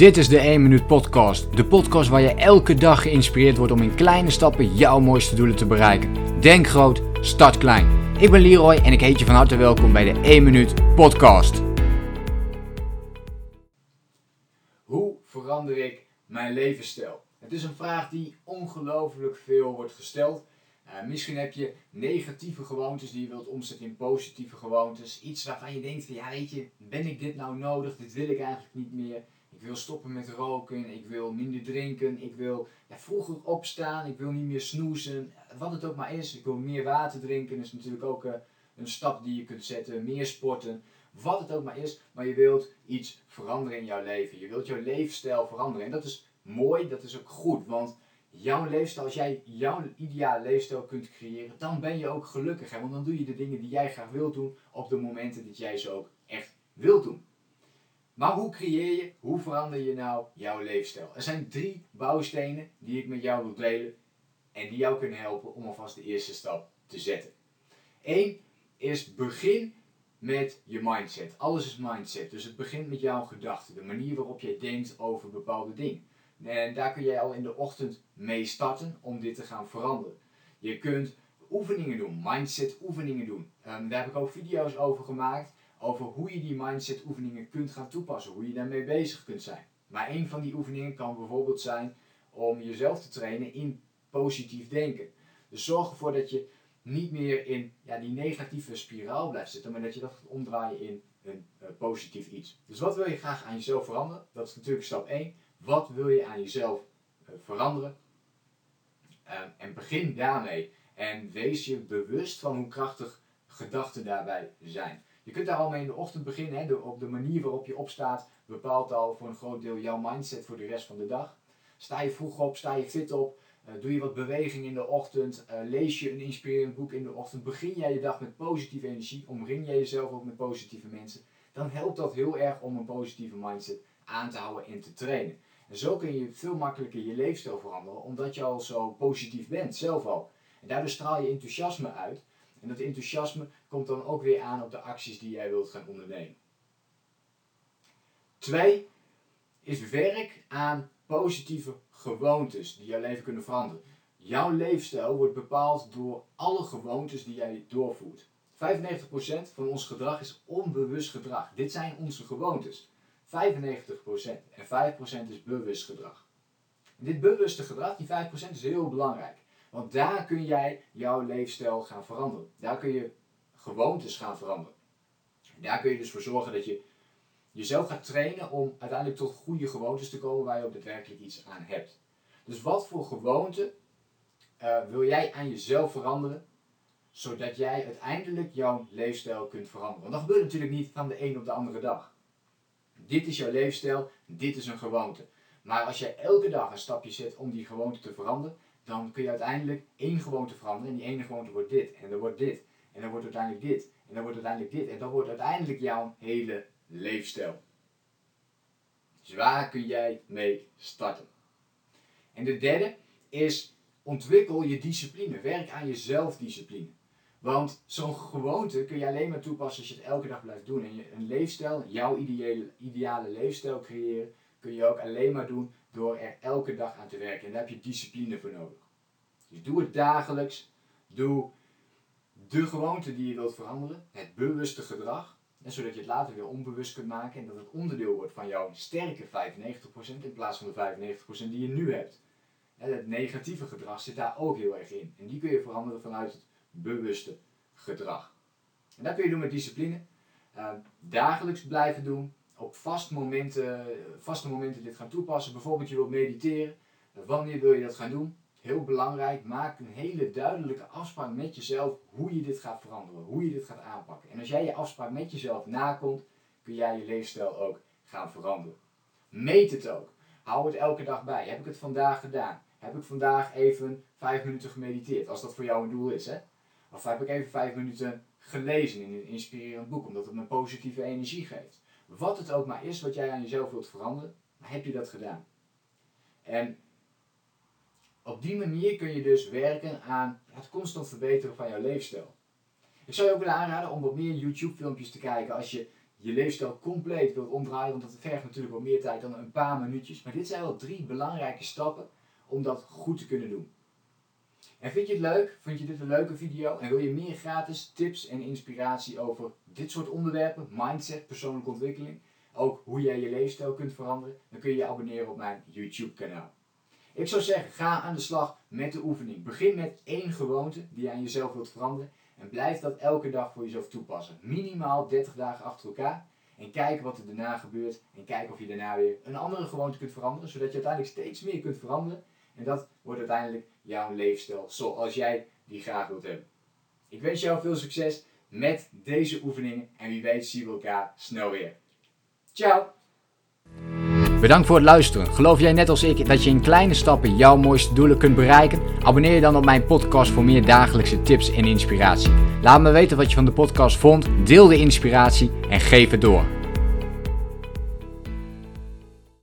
Dit is de 1 Minuut Podcast. De podcast waar je elke dag geïnspireerd wordt om in kleine stappen jouw mooiste doelen te bereiken. Denk groot, start klein. Ik ben Leroy en ik heet je van harte welkom bij de 1 Minuut Podcast. Hoe verander ik mijn levensstijl? Het is een vraag die ongelooflijk veel wordt gesteld. Uh, misschien heb je negatieve gewoontes die je wilt omzetten in positieve gewoontes. Iets waarvan je denkt ja weet je, ben ik dit nou nodig? Dit wil ik eigenlijk niet meer. Ik wil stoppen met roken, ik wil minder drinken, ik wil ja, vroeger opstaan, ik wil niet meer snoezen. Wat het ook maar is, ik wil meer water drinken, is natuurlijk ook uh, een stap die je kunt zetten. Meer sporten, wat het ook maar is. Maar je wilt iets veranderen in jouw leven. Je wilt jouw levensstijl veranderen. En dat is mooi, dat is ook goed, want jouw leefstijl, als jij jouw ideale leefstijl kunt creëren, dan ben je ook gelukkig. Hè? Want dan doe je de dingen die jij graag wilt doen op de momenten dat jij ze ook echt wilt doen. Maar hoe creëer je, hoe verander je nou jouw leefstijl? Er zijn drie bouwstenen die ik met jou wil delen en die jou kunnen helpen om alvast de eerste stap te zetten. Eén is begin met je mindset. Alles is mindset. Dus het begint met jouw gedachten, de manier waarop jij denkt over bepaalde dingen. En daar kun jij al in de ochtend mee starten om dit te gaan veranderen. Je kunt oefeningen doen, mindset oefeningen doen. Um, daar heb ik ook video's over gemaakt over hoe je die mindset oefeningen kunt gaan toepassen, hoe je daarmee bezig kunt zijn. Maar een van die oefeningen kan bijvoorbeeld zijn om jezelf te trainen in positief denken. Dus zorg ervoor dat je niet meer in ja, die negatieve spiraal blijft zitten, maar dat je dat gaat omdraaien in een uh, positief iets. Dus wat wil je graag aan jezelf veranderen? Dat is natuurlijk stap 1. Wat wil je aan jezelf uh, veranderen? Uh, en begin daarmee. En wees je bewust van hoe krachtig gedachten daarbij zijn. Je kunt daar al mee in de ochtend beginnen. Hè, de, op de manier waarop je opstaat bepaalt al voor een groot deel jouw mindset voor de rest van de dag. Sta je vroeg op, sta je fit op, uh, doe je wat beweging in de ochtend, uh, lees je een inspirerend boek in de ochtend, begin jij je dag met positieve energie, omring jij jezelf ook met positieve mensen, dan helpt dat heel erg om een positieve mindset aan te houden en te trainen. En zo kun je veel makkelijker je leefstijl veranderen, omdat je al zo positief bent, zelf al. En daardoor straal je enthousiasme uit. En dat enthousiasme komt dan ook weer aan op de acties die jij wilt gaan ondernemen. Twee is werk aan positieve gewoontes die jouw leven kunnen veranderen. Jouw leefstijl wordt bepaald door alle gewoontes die jij doorvoert. 95% van ons gedrag is onbewust gedrag. Dit zijn onze gewoontes. 95% en 5% is bewust gedrag. dit bewuste gedrag, die 5%, is heel belangrijk. Want daar kun jij jouw leefstijl gaan veranderen. Daar kun je gewoontes gaan veranderen. daar kun je dus voor zorgen dat je jezelf gaat trainen om uiteindelijk tot goede gewoontes te komen waar je ook daadwerkelijk iets aan hebt. Dus wat voor gewoonte uh, wil jij aan jezelf veranderen, zodat jij uiteindelijk jouw leefstijl kunt veranderen? Want dat gebeurt natuurlijk niet van de een op de andere dag. Dit is jouw leefstijl, dit is een gewoonte. Maar als jij elke dag een stapje zet om die gewoonte te veranderen, dan kun je uiteindelijk één gewoonte veranderen. En die ene gewoonte wordt dit, en dan wordt dit, en dan wordt uiteindelijk dit, en dan wordt uiteindelijk dit. En dan wordt uiteindelijk jouw hele leefstijl. Dus waar kun jij mee starten? En de derde is ontwikkel je discipline. Werk aan je zelfdiscipline. Want zo'n gewoonte kun je alleen maar toepassen als je het elke dag blijft doen. En je een leefstijl, jouw ideale, ideale leefstijl creëren, kun je ook alleen maar doen door er elke dag aan te werken. En daar heb je discipline voor nodig. Dus doe het dagelijks. Doe de gewoonte die je wilt veranderen, het bewuste gedrag. En zodat je het later weer onbewust kunt maken en dat het onderdeel wordt van jouw sterke 95% in plaats van de 95% die je nu hebt. Het negatieve gedrag zit daar ook heel erg in. En die kun je veranderen vanuit het bewuste gedrag. En dat kun je doen met discipline. Uh, dagelijks blijven doen. Op vast momenten, vaste momenten dit gaan toepassen. Bijvoorbeeld je wilt mediteren. Wanneer wil je dat gaan doen? Heel belangrijk, maak een hele duidelijke afspraak met jezelf hoe je dit gaat veranderen, hoe je dit gaat aanpakken. En als jij je afspraak met jezelf nakomt, kun jij je leefstijl ook gaan veranderen. Meet het ook. Hou het elke dag bij. Heb ik het vandaag gedaan? Heb ik vandaag even vijf minuten gemediteerd, als dat voor jou een doel is, hè? Of heb ik even vijf minuten gelezen in een inspirerend boek, omdat het me positieve energie geeft. Wat het ook maar is wat jij aan jezelf wilt veranderen, heb je dat gedaan. En op die manier kun je dus werken aan het constant verbeteren van jouw leefstijl. Ik zou je ook willen aanraden om wat meer YouTube filmpjes te kijken als je je leefstijl compleet wilt omdraaien, want dat vergt natuurlijk wel meer tijd dan een paar minuutjes. Maar dit zijn wel drie belangrijke stappen om dat goed te kunnen doen. En vind je het leuk? Vind je dit een leuke video? En wil je meer gratis tips en inspiratie over dit soort onderwerpen, mindset, persoonlijke ontwikkeling, ook hoe jij je leefstijl kunt veranderen, dan kun je je abonneren op mijn YouTube kanaal. Ik zou zeggen, ga aan de slag met de oefening. Begin met één gewoonte die je aan jezelf wilt veranderen en blijf dat elke dag voor jezelf toepassen. Minimaal 30 dagen achter elkaar. En kijk wat er daarna gebeurt. En kijk of je daarna weer een andere gewoonte kunt veranderen. Zodat je uiteindelijk steeds meer kunt veranderen. En dat wordt uiteindelijk jouw leefstijl zoals jij die graag wilt hebben. Ik wens jou veel succes met deze oefeningen. En wie weet zien we elkaar snel weer. Ciao! Bedankt voor het luisteren. Geloof jij net als ik dat je in kleine stappen jouw mooiste doelen kunt bereiken? Abonneer je dan op mijn podcast voor meer dagelijkse tips en inspiratie. Laat me weten wat je van de podcast vond, deel de inspiratie en geef het door.